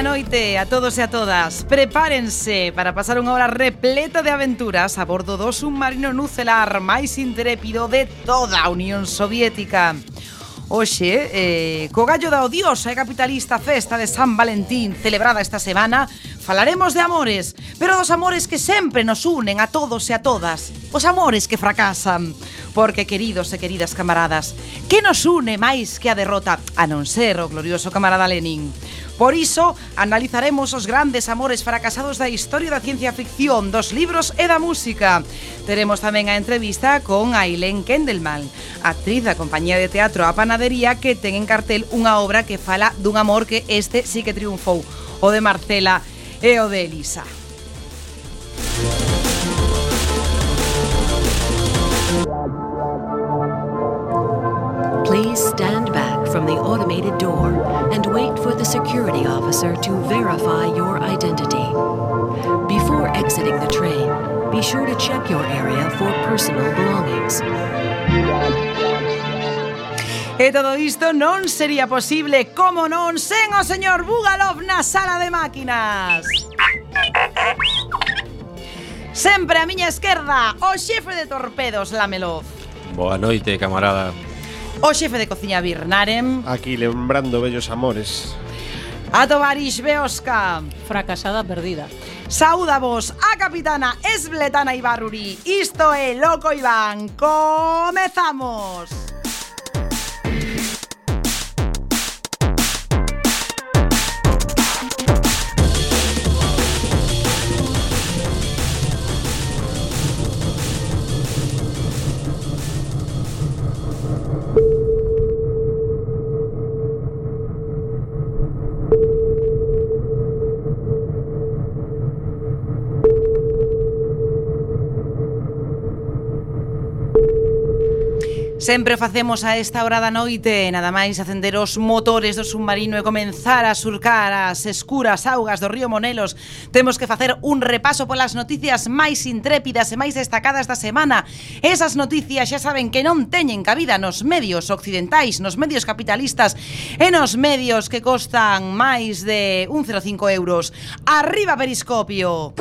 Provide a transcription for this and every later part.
Boa noite a todos e a todas. Prepárense para pasar unha hora repleta de aventuras a bordo do submarino nucelar máis intrépido de toda a Unión Soviética. Oxe, eh, co gallo da odiosa e capitalista festa de San Valentín celebrada esta semana falaremos de amores, pero dos amores que sempre nos unen a todos e a todas, os amores que fracasan. Porque, queridos e queridas camaradas, que nos une máis que a derrota a non ser o glorioso camarada Lenin? Por iso, analizaremos os grandes amores fracasados da historia da ciencia ficción, dos libros e da música. Teremos tamén a entrevista con Aileen Kendelman, actriz da compañía de teatro A Panadería que ten en cartel unha obra que fala dun amor que este sí que triunfou, o de Marcela Please stand back from the automated door and wait for the security officer to verify your identity. Before exiting the train, be sure to check your area for personal belongings. E todo isto non sería posible, como non, sen o señor Bugalov na sala de máquinas. Sempre a miña esquerda, o xefe de torpedos, Lamelov. Boa noite, camarada. O xefe de cociña Birnarem. Aquí lembrando bellos amores. A Tovarix Beosca. Fracasada perdida. Saúda vos a capitana Esbletana Ibarruri. Isto é Loco Iván. Comezamos. Sempre facemos a esta hora da noite nada máis acender os motores do submarino e comenzar a surcar as escuras augas do río Monelos. Temos que facer un repaso polas noticias máis intrépidas e máis destacadas da semana. Esas noticias xa saben que non teñen cabida nos medios occidentais, nos medios capitalistas e nos medios que costan máis de 1,05 euros. Arriba Periscopio!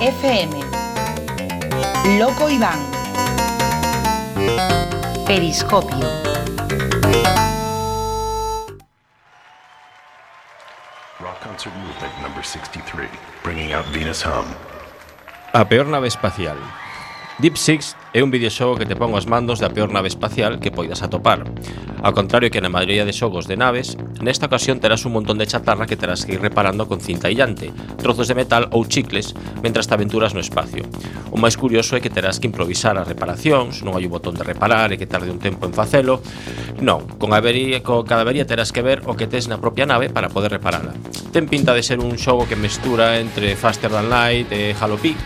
FM Loco Iván Periscopio Rock concert movement number 63, bringing out Venus Hum. A peor nave espacial. Deep Six é un videoxogo que te pon os mandos da peor nave espacial que poidas atopar. Ao contrario que na maioría de xogos de naves, nesta ocasión terás un montón de chatarra que terás que ir reparando con cinta illante, trozos de metal ou chicles mentras te aventuras no espacio. O máis curioso é que terás que improvisar as reparacións, non hai un botón de reparar e que tarde un tempo en facelo. Non, con, avería, con cada avería terás que ver o que tes na propia nave para poder reparala. Ten pinta de ser un xogo que mestura entre Faster Than Light e Halo Peak,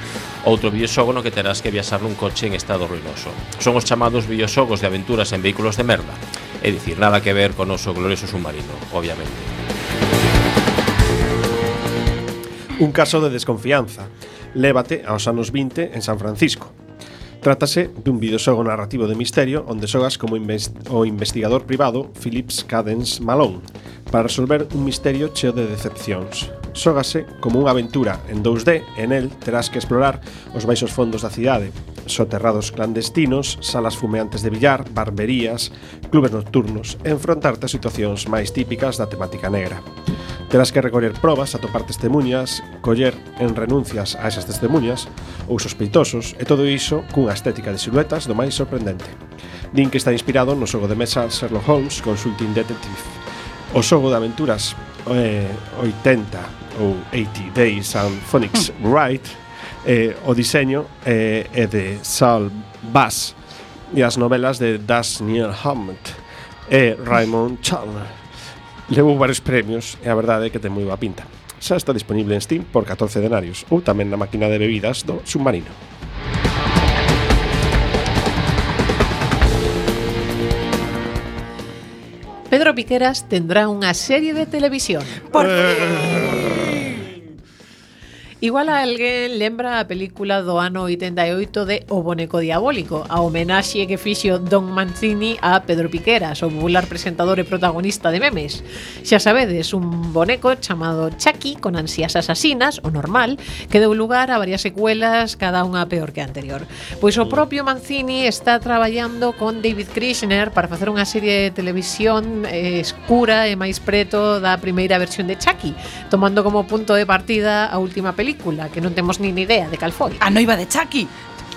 outro videoxogo no que terás que viaxar nun coche en estado ruinoso. Son os chamados videoxogos de aventuras en vehículos de merda, é dicir, nada que ver con noso glorioso submarino, obviamente. Un caso de desconfianza. Lévate aos anos 20 en San Francisco. Trátase dun videoxogo narrativo de misterio onde xogas como o investigador privado Phillips Cadence Malone para resolver un misterio cheo de decepcións xógase como unha aventura en 2D e nel terás que explorar os baixos fondos da cidade, soterrados clandestinos, salas fumeantes de billar, barberías, clubes nocturnos e enfrontarte a situacións máis típicas da temática negra. Terás que recoller probas, atopar testemunhas, coller en renuncias a esas testemunhas ou sospeitosos e todo iso cunha estética de siluetas do máis sorprendente. Din que está inspirado no xogo de mesa Sherlock Holmes Consulting Detective. O xogo de aventuras eh, 80 ou 80 Days and Phonics mm. Right eh, o diseño eh, é de Saul Bass e as novelas de Das Neil Hammett e Raymond Chandler. Levou varios premios e a verdade é que ten moi boa pinta. Xa está disponible en Steam por 14 denarios ou tamén na máquina de bebidas do Submarino. Piqueras tendrá unha serie de televisión. Por eh. fin! Igual a alguén lembra a película do ano 88 de O Boneco Diabólico, a homenaxe que fixo Don Mancini a Pedro Piqueras, o popular presentador e protagonista de memes. Xa sabedes, un boneco chamado Chucky con ansias asasinas, o normal, que deu lugar a varias secuelas, cada unha peor que a anterior. Pois o propio Mancini está traballando con David Krishner para facer unha serie de televisión eh, escura e máis preto da primeira versión de Chucky, tomando como punto de partida a última película película que non temos nin idea de cal foi. A noiva de Chucky.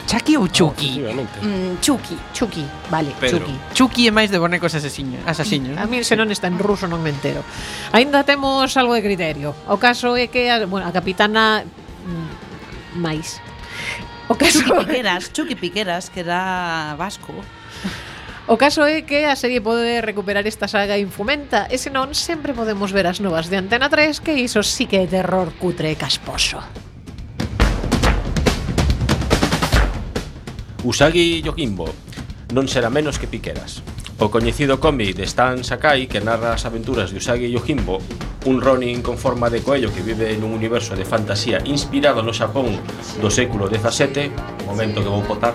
Chucky ou Chucky? Ah, mm, Chucky. Chucky, vale, Pedro. Chucky. Chucky é máis de bonecos asasiños. asasiños A mí se non está en ruso non me entero. Aínda temos algo de criterio. O caso é que a, bueno, a capitana mm, máis. O caso Chucky Piqueras, Chucky Piqueras, que era vasco. O caso é que a serie pode recuperar esta saga infumenta e senón sempre podemos ver as novas de Antena 3 que iso sí que é terror cutre e casposo. Usagi Yojimbo non será menos que Piqueras. O coñecido cómic de Stan Sakai que narra as aventuras de Usagi Yojimbo, un Ronin con forma de coello que vive nun universo de fantasía inspirado no Xapón do século XVII, momento que vou potar,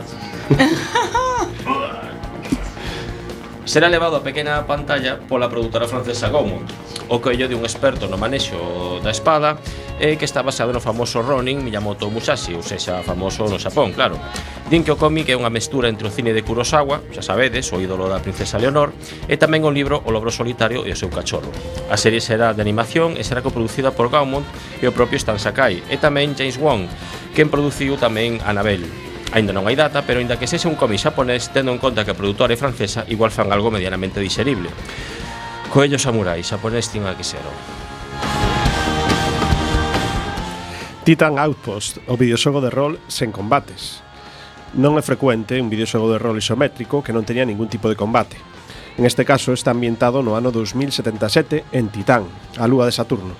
será levado a pequena pantalla pola produtora francesa Gaumont, o coello de un experto no manexo da espada e que está basado no famoso Ronin Miyamoto Musashi, ou seja, famoso no Xapón, claro. Din que o cómic é unha mestura entre o cine de Kurosawa, xa sabedes, o ídolo da princesa Leonor, e tamén o libro O Lobro Solitario e o seu cachorro. A serie será de animación e será coproducida por Gaumont e o propio Stan Sakai, e tamén James Wong, quen produciu tamén Annabelle. Ainda non hai data, pero aínda que sexe un cómic xaponés, tendo en conta que a produtora é francesa, igual fan algo medianamente diserible. Coello Samurai, xaponés tinha que ser. Titan Outpost, o videoxogo de rol sen combates. Non é frecuente un videoxogo de rol isométrico que non teña ningún tipo de combate. En este caso está ambientado no ano 2077 en Titán, a lúa de Saturno,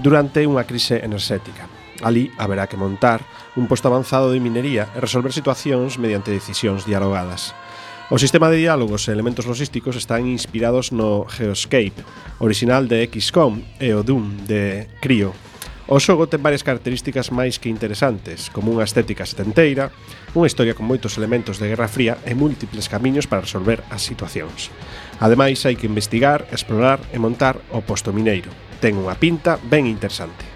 durante unha crise enerxética. Ali haberá que montar un posto avanzado de minería e resolver situacións mediante decisións dialogadas. O sistema de diálogos e elementos logísticos están inspirados no Geoscape, original de XCOM e o Doom de Cryo. O xogo ten varias características máis que interesantes, como unha estética setenteira, unha historia con moitos elementos de Guerra Fría e múltiples camiños para resolver as situacións. Ademais, hai que investigar, explorar e montar o posto mineiro. Ten unha pinta ben interesante.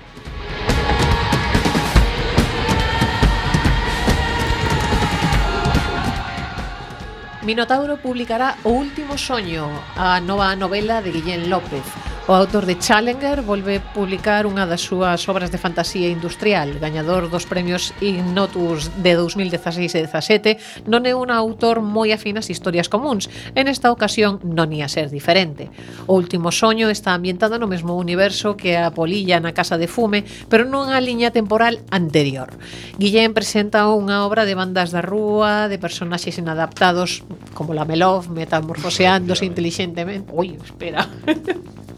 Minotauro publicará O último soño, a nova novela de Guillén López. O autor de Challenger volve publicar unha das súas obras de fantasía industrial, gañador dos premios Ignotus de 2016 e 17, non é un autor moi afín ás historias comuns. En esta ocasión non ia ser diferente. O último soño está ambientado no mesmo universo que a polilla na casa de fume, pero nunha liña temporal anterior. Guillén presenta unha obra de bandas da rúa, de personaxes inadaptados como la Melov, metamorfoseándose inteligentemente. Ui, espera.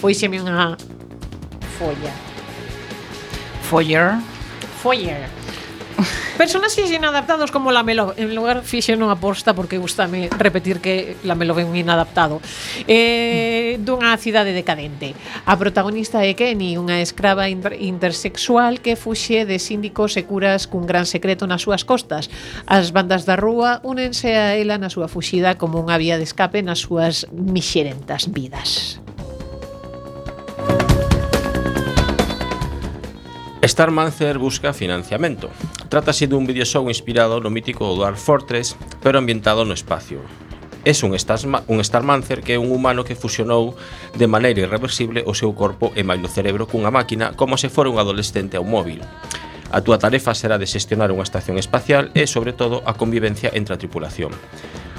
Foiseme unha folla. Foller. Foller. Personaxes inadaptados como Lamelov En lugar fixe non aposta porque gustame repetir que Lamelov é un inadaptado eh, mm. Dunha cidade decadente A protagonista é Kenny Unha escrava inter intersexual que fuxe de síndicos e curas cun gran secreto nas súas costas As bandas da rúa únense a ela na súa fuxida como unha vía de escape nas súas mixerentas vidas Starmancer busca financiamento. Trátase dun videoxogo inspirado no mítico Dwarf Fortress, pero ambientado no espacio. Es un, Stasma, un Starmancer que é un humano que fusionou de maneira irreversible o seu corpo e máis o cerebro cunha máquina como se fora un adolescente a un móvil. A túa tarefa será de xestionar unha estación espacial e, sobre todo, a convivencia entre a tripulación.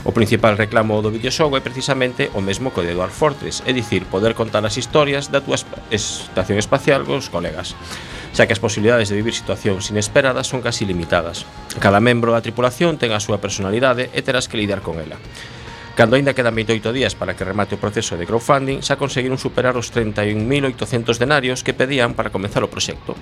O principal reclamo do videoxogo é precisamente o mesmo que o de Dwarf Fortress, é dicir, poder contar as historias da túa estación espacial cos colegas xa que as posibilidades de vivir situacións inesperadas son casi limitadas. Cada membro da tripulación ten a súa personalidade e terás que lidiar con ela. Cando aínda quedan 28 días para que remate o proceso de crowdfunding, xa conseguiron superar os 31.800 denarios que pedían para comenzar o proxecto.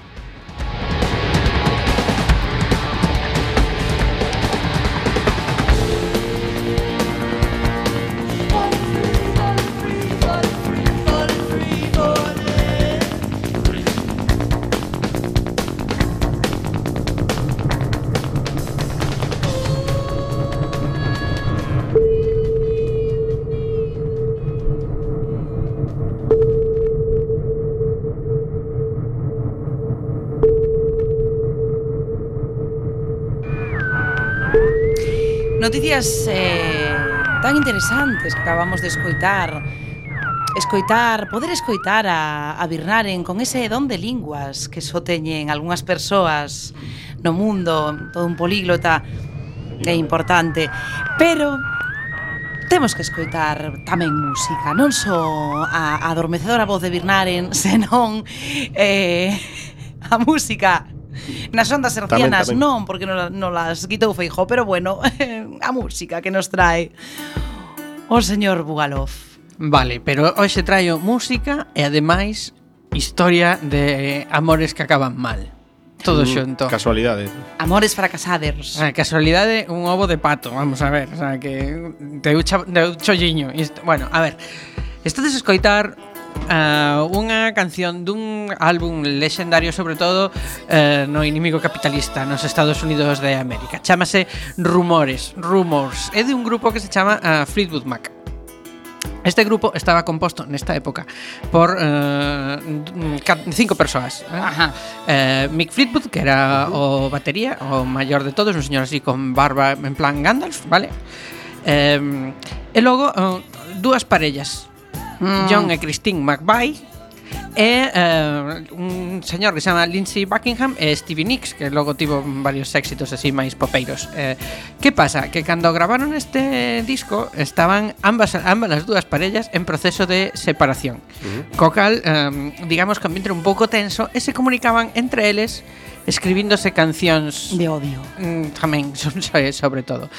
noticias eh, tan interesantes que acabamos de escoitar. Escoitar, poder escoitar a, a Birnaren con ese don de linguas que só teñen algunhas persoas no mundo, todo un políglota é importante, pero temos que escoitar tamén música, non só a, a adormecedora voz de Birnaren, senón eh, a música Nas ondas hercianas tamén, non, porque non, non las quitou Feijó, pero bueno, a música que nos trae o señor Bugalov. Vale, pero hoxe traio música e ademais historia de amores que acaban mal. Todo mm, xunto. Casualidade. Amores fracasados. Ah, casualidade, un ovo de pato, vamos a ver, o sea, que deu, cha, deu cholliño. Isto, bueno, a ver. Estades escoitar Uh, unha canción dun álbum lexendario sobre todo uh, no inimigo capitalista nos Estados Unidos de América Chámase Rumores, Rumors é de un grupo que se chama uh, Fleetwood Mac Este grupo estaba composto nesta época por eh, cinco persoas. Eh? Ajá. Eh, Mick Fleetwood, que era o batería, o maior de todos, un señor así con barba en plan Gandalf, vale? Eh, e logo eh, dúas parellas mm. John e Christine McVie e eh, un señor que se chama Lindsay Buckingham e Stevie Nicks, que logo tivo varios éxitos así máis popeiros. Eh, que pasa? Que cando gravaron este disco estaban ambas ambas as dúas parellas en proceso de separación. Mm-hmm. Co cal, eh, digamos que ambiente un pouco tenso e se comunicaban entre eles escribíndose cancións de odio. Mm, tamén, sobre todo.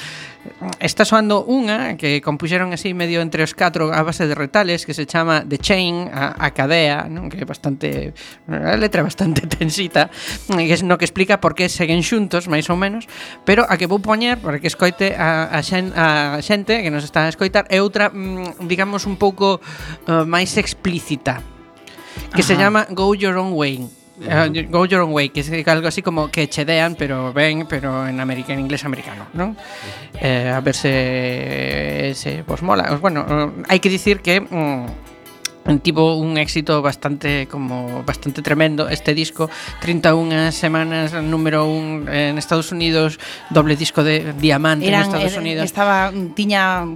Está soando unha que compuxeron así medio entre os catro a base de retales que se chama The Chain, a, a cadea, non? que é bastante a letra bastante tensita, que es no que explica por que seguen xuntos, máis ou menos, pero a que vou poñer para que escoite a, a, xen, a xente que nos está a escoitar é outra, mm, digamos, un pouco uh, máis explícita, que Ajá. se chama Go Your Own Way. Eh, go Your Own Way, que es algo así como que chedean, pero ven, pero en, inglés americano, ¿no? Eh, a ver se, se pues mola. Bueno, hai que dicir que mm, tivo un éxito bastante como bastante tremendo este disco. 31 semanas número 1 en Estados Unidos doble disco de diamante Eran, en Estados eh, Unidos. estaba tiña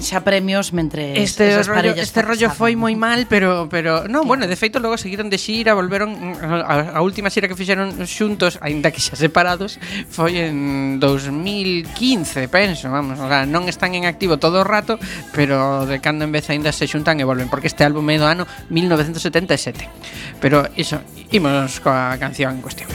xa premios mentre este rollo, este rollo foi moi mal pero pero non, bueno, de feito logo seguiron de xira volveron a, a última xira que fixeron xuntos aínda que xa separados foi en 2015 penso, vamos, o sea, non están en activo todo o rato pero de cando en vez aínda se xuntan e volven porque este álbum é do ano 1977. Pero iso, imos coa canción en cuestión.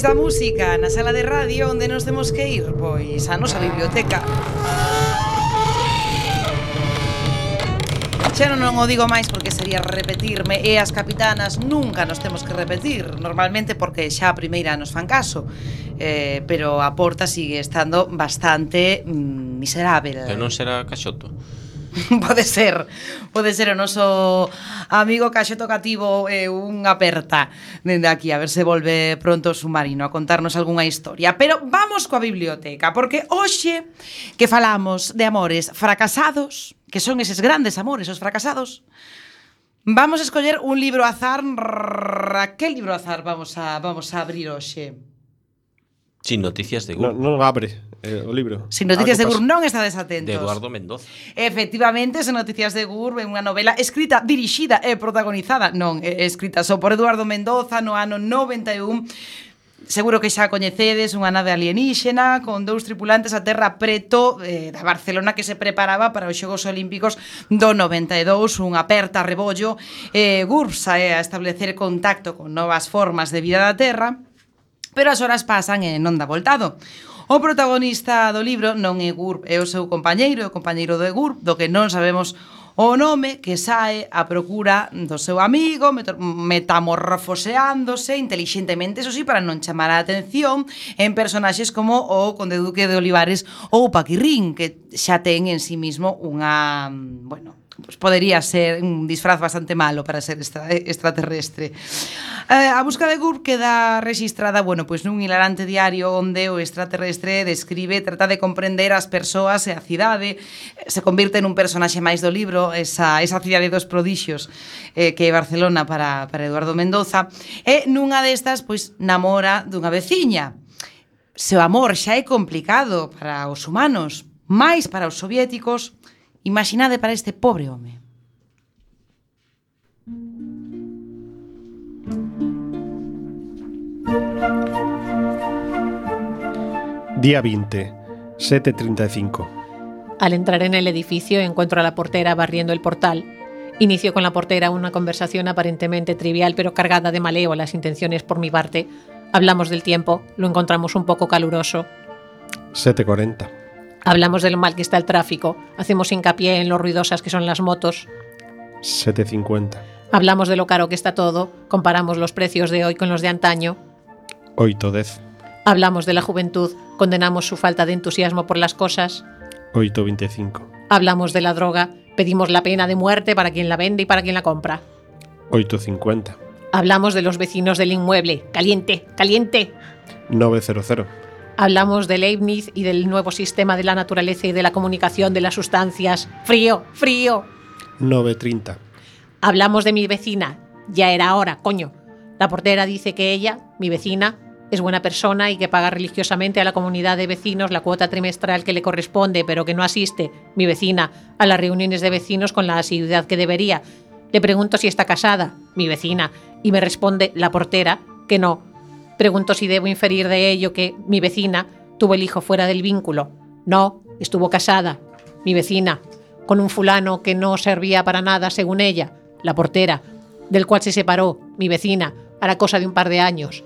despois da música na sala de radio onde nos temos que ir? Pois a nosa biblioteca. Xa non, non o digo máis porque sería repetirme e as capitanas nunca nos temos que repetir, normalmente porque xa a primeira nos fan caso. Eh, pero a porta sigue estando bastante mm, miserável. Que non será caxoto. pode ser, pode ser o noso amigo Caxeto Cativo eh, unha aperta dende aquí, a ver se volve pronto o submarino a contarnos algunha historia. Pero vamos coa biblioteca, porque hoxe que falamos de amores fracasados, que son eses grandes amores, os fracasados, vamos a escoller un libro azar. Ra, que libro azar vamos a, vamos a abrir hoxe? Sin noticias de Google. Non no abre eh, o libro. Sin noticias de Gur non estades atentos. De Eduardo Mendoza. Efectivamente, sen noticias de Gur é unha novela escrita, dirixida e eh, protagonizada, non, é eh, escrita só por Eduardo Mendoza no ano 91 seguro que xa coñecedes unha nave alienígena con dous tripulantes a terra preto eh, da Barcelona que se preparaba para os Xogos Olímpicos do 92 unha aperta rebollo eh, GURPS a, eh, a establecer contacto con novas formas de vida da terra Pero as horas pasan e non dá voltado. O protagonista do libro non é Gurb, é o seu compañeiro, o compañeiro do Gurb, do que non sabemos o nome que sae a procura do seu amigo metamorfoseándose inteligentemente, eso sí, para non chamar a atención en personaxes como o Conde Duque de Olivares ou Paquirrín, que xa ten en sí mismo unha, mm, bueno, pues podería ser un disfraz bastante malo para ser extra, extraterrestre. Eh, a busca de Gurb queda registrada, bueno, pois pues nun hilarante diario onde o extraterrestre describe, trata de comprender as persoas e a cidade, eh, se convirte nun personaxe máis do libro, esa, esa cidade dos prodixios eh, que é Barcelona para, para Eduardo Mendoza, e nunha destas, pois, namora dunha veciña. Se o amor xa é complicado para os humanos, máis para os soviéticos, imaginade para este pobre home. Día 20, 7.35. Al entrar en el edificio encuentro a la portera barriendo el portal. Inicio con la portera una conversación aparentemente trivial pero cargada de malévolas intenciones por mi parte. Hablamos del tiempo, lo encontramos un poco caluroso. 7.40. Hablamos de lo mal que está el tráfico, hacemos hincapié en lo ruidosas que son las motos. 7.50. Hablamos de lo caro que está todo, comparamos los precios de hoy con los de antaño. 8.10. Hablamos de la juventud, condenamos su falta de entusiasmo por las cosas. 8.25. Hablamos de la droga, pedimos la pena de muerte para quien la vende y para quien la compra. 8.50. Hablamos de los vecinos del inmueble. Caliente, caliente. 9.00. Hablamos de Leibniz y del nuevo sistema de la naturaleza y de la comunicación de las sustancias. Frío, frío. 9.30. Hablamos de mi vecina. Ya era hora, coño. La portera dice que ella, mi vecina, es buena persona y que paga religiosamente a la comunidad de vecinos la cuota trimestral que le corresponde, pero que no asiste, mi vecina, a las reuniones de vecinos con la asiduidad que debería. Le pregunto si está casada, mi vecina, y me responde la portera que no. Pregunto si debo inferir de ello que mi vecina tuvo el hijo fuera del vínculo. No, estuvo casada, mi vecina, con un fulano que no servía para nada según ella, la portera, del cual se separó, mi vecina, la cosa de un par de años.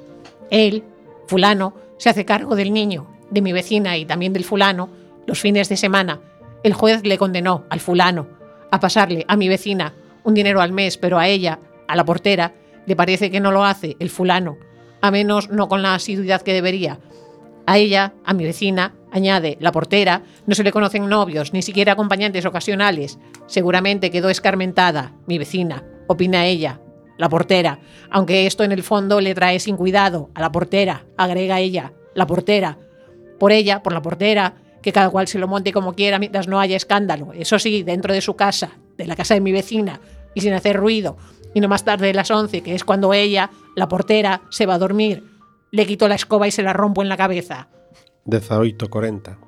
Él, fulano, se hace cargo del niño, de mi vecina y también del fulano, los fines de semana. El juez le condenó al fulano a pasarle a mi vecina un dinero al mes, pero a ella, a la portera, le parece que no lo hace el fulano, a menos no con la asiduidad que debería. A ella, a mi vecina, añade la portera, no se le conocen novios, ni siquiera acompañantes ocasionales. Seguramente quedó escarmentada, mi vecina, opina ella, la portera, aunque esto en el fondo le trae sin cuidado a la portera, agrega ella, la portera. Por ella, por la portera, que cada cual se lo monte como quiera mientras no haya escándalo. Eso sí, dentro de su casa, de la casa de mi vecina, y sin hacer ruido. Y no más tarde de las 11, que es cuando ella, la portera, se va a dormir. Le quito la escoba y se la rompo en la cabeza. 18.40.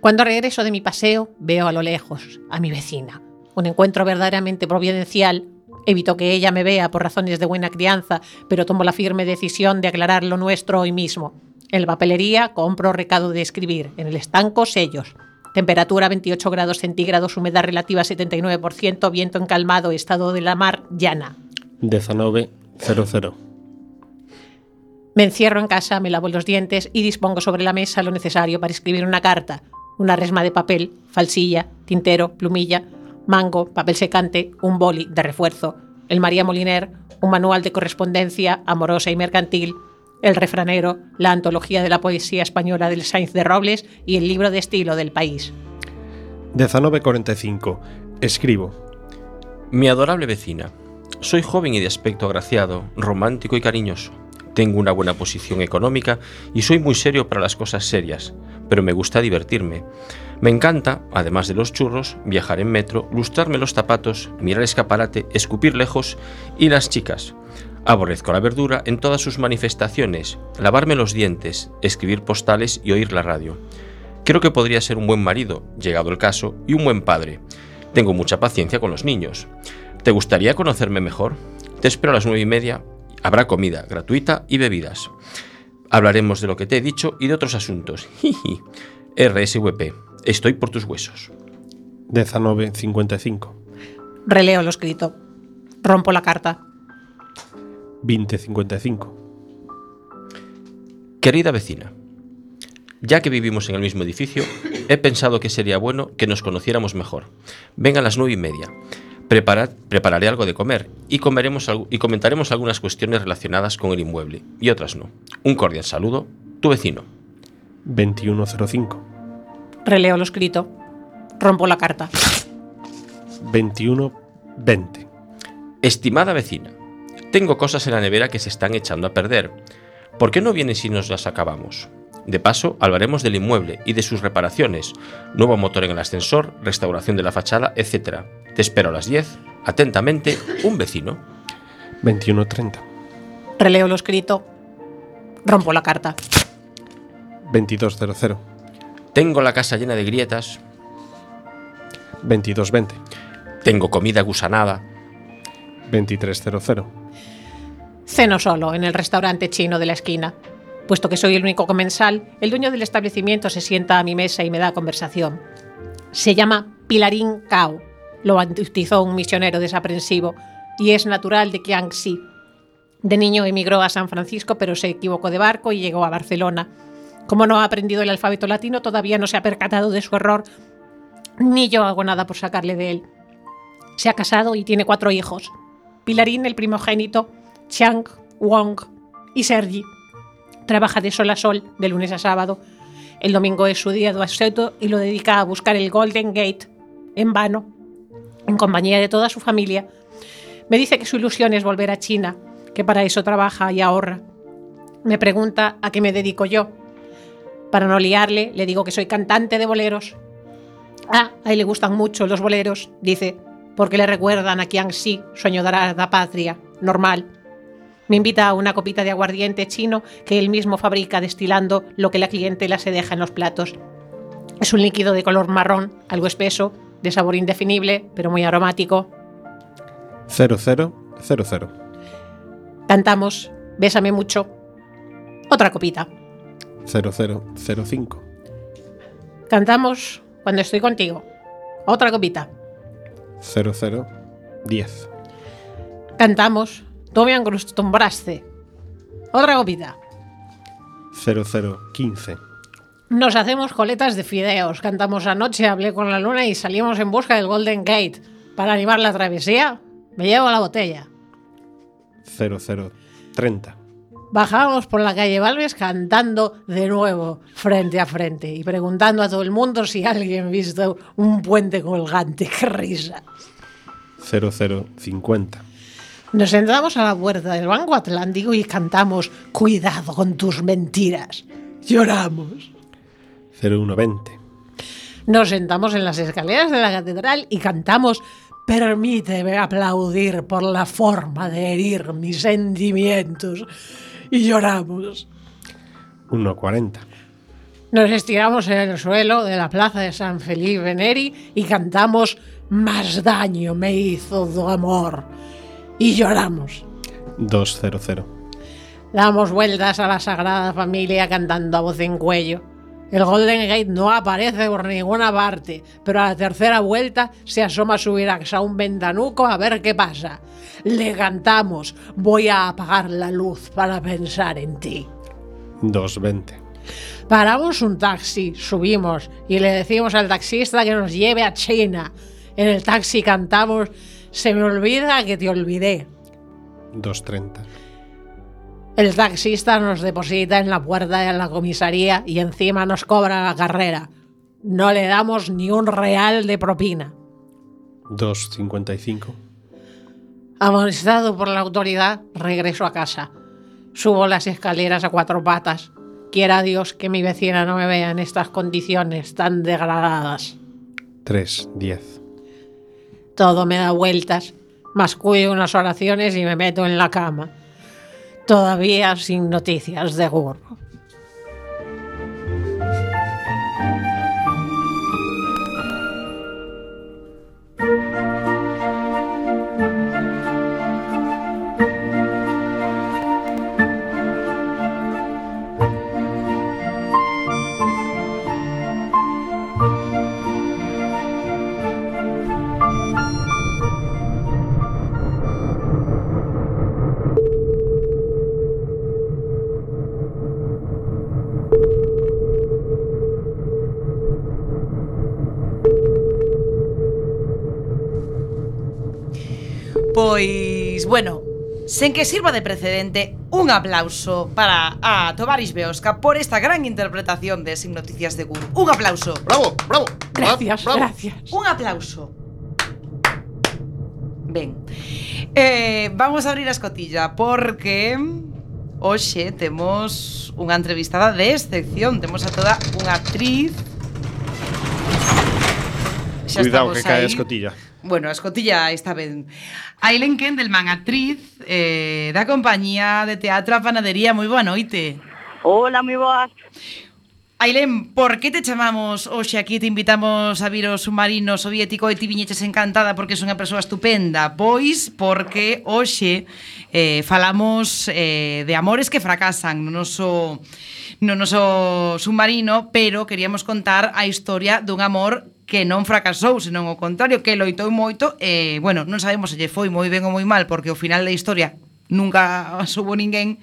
Cuando regreso de mi paseo, veo a lo lejos a mi vecina. Un encuentro verdaderamente providencial. Evito que ella me vea por razones de buena crianza, pero tomo la firme decisión de aclarar lo nuestro hoy mismo. En la papelería compro recado de escribir. En el estanco, sellos. Temperatura 28 grados centígrados, humedad relativa 79%, viento encalmado, estado de la mar llana. 19.00. Me encierro en casa, me lavo los dientes y dispongo sobre la mesa lo necesario para escribir una carta. Una resma de papel, falsilla, tintero, plumilla, mango, papel secante, un boli de refuerzo, el María Moliner, un manual de correspondencia amorosa y mercantil, el refranero, la antología de la poesía española del Sainz de Robles y el libro de estilo del país. 19.45. Escribo. Mi adorable vecina. Soy joven y de aspecto agraciado, romántico y cariñoso. Tengo una buena posición económica y soy muy serio para las cosas serias, pero me gusta divertirme. Me encanta, además de los churros, viajar en metro, lustrarme los zapatos, mirar escaparate, escupir lejos y las chicas. Aborrezco la verdura en todas sus manifestaciones, lavarme los dientes, escribir postales y oír la radio. Creo que podría ser un buen marido, llegado el caso, y un buen padre. Tengo mucha paciencia con los niños. ¿Te gustaría conocerme mejor? Te espero a las nueve y media. Habrá comida gratuita y bebidas. Hablaremos de lo que te he dicho y de otros asuntos. RSVP. Estoy por tus huesos. 19.55. Releo lo escrito. Rompo la carta. 20.55. Querida vecina, ya que vivimos en el mismo edificio, he pensado que sería bueno que nos conociéramos mejor. Venga a las nueve y media. Preparad- prepararé algo de comer y, comeremos y comentaremos algunas cuestiones relacionadas con el inmueble y otras no. Un cordial saludo, tu vecino. 21.05. Releo lo escrito. Rompo la carta. 21.20. Estimada vecina, tengo cosas en la nevera que se están echando a perder. ¿Por qué no vienes y nos las acabamos? De paso, hablaremos del inmueble y de sus reparaciones, nuevo motor en el ascensor, restauración de la fachada, etc. Te espero a las 10. Atentamente, un vecino. 21.30. Releo lo escrito. Rompo la carta. 22.00. Tengo la casa llena de grietas, 22.20. tengo comida gusanada, 23.00. Ceno solo en el restaurante chino de la esquina. Puesto que soy el único comensal, el dueño del establecimiento se sienta a mi mesa y me da conversación. Se llama Pilarín Cao. Lo bautizó un misionero desaprensivo y es natural de Jiangxi. De niño emigró a San Francisco, pero se equivocó de barco y llegó a Barcelona. Como no ha aprendido el alfabeto latino, todavía no se ha percatado de su error, ni yo hago nada por sacarle de él. Se ha casado y tiene cuatro hijos. Pilarín, el primogénito, Chang, Wong y Sergi. Trabaja de sol a sol, de lunes a sábado. El domingo es su día de asueto y lo dedica a buscar el Golden Gate, en vano, en compañía de toda su familia. Me dice que su ilusión es volver a China, que para eso trabaja y ahorra. Me pregunta a qué me dedico yo. Para no liarle, le digo que soy cantante de boleros. Ah, a él le gustan mucho los boleros, dice, porque le recuerdan a Jiangxi, sueño de la patria, normal. Me invita a una copita de aguardiente chino que él mismo fabrica destilando lo que la clientela se deja en los platos. Es un líquido de color marrón, algo espeso, de sabor indefinible, pero muy aromático. 0000. Cantamos, Bésame mucho, Outra copita. 0005. Cantamos cuando estoy contigo. Outra copita. 0010. Cantamos Tú me acostumbraste. Outra copita. 0015. Nos hacemos coletas de fideos. Cantamos anoche, hablé con la luna y salimos en busca del Golden Gate. Para animar la travesía, me llevo la botella. 0030. Bajamos por la calle Valves cantando de nuevo, frente a frente, y preguntando a todo el mundo si alguien ha visto un puente colgante. ¡Qué risa! 0050. Nos sentamos a la puerta del Banco Atlántico y cantamos Cuidado con tus mentiras. Lloramos. 0120. Nos sentamos en las escaleras de la catedral y cantamos Permíteme aplaudir por la forma de herir mis sentimientos. Y lloramos. 140. Nos estiramos en el suelo de la plaza de San Felipe Neri y cantamos Más daño me hizo tu amor. Y lloramos. 200. Damos vueltas a la Sagrada Familia cantando a voz en cuello. El Golden Gate no aparece por ninguna parte, pero a la tercera vuelta se asoma su Virax a un ventanuco a ver qué pasa. Le cantamos, voy a apagar la luz para pensar en ti. 220. Paramos un taxi, subimos y le decimos al taxista que nos lleve a China. En el taxi cantamos, se me olvida que te olvidé. 230. El taxista nos deposita en la puerta de la comisaría y encima nos cobra la carrera. No le damos ni un real de propina. 255. Amonestado por la autoridad, regreso a casa. Subo las escaleras a cuatro patas. Quiera Dios que mi vecina no me vea en estas condiciones tan degradadas. 310. Todo me da vueltas. Mascullo unas oraciones y me meto en la cama. Todavía sin noticias de Gur. bueno, sen que sirva de precedente, un aplauso para a Tovaris Beosca por esta gran interpretación de Sin Noticias de Gun. Un aplauso. Bravo, bravo. Gracias, bravo. gracias. Un aplauso. Ben. Eh, vamos a abrir a escotilla porque hoxe temos unha entrevistada de excepción, temos a toda unha actriz Xa Cuidado que cae a escotilla Bueno, a escotilla está ben. Ailen Kendelman, actriz eh, da compañía de teatro a panadería. Moi boa noite. Hola, moi boas. Ailén, por que te chamamos hoxe aquí? Te invitamos a vir o submarino soviético e ti viñeches encantada porque és unha persoa estupenda. Pois porque hoxe eh, falamos eh, de amores que fracasan no noso, no noso submarino, pero queríamos contar a historia dun amor que non fracasou, senón o contrario, que loitou moito e, bueno, non sabemos se lle foi moi ben ou moi mal, porque o final da historia nunca soubo ninguén,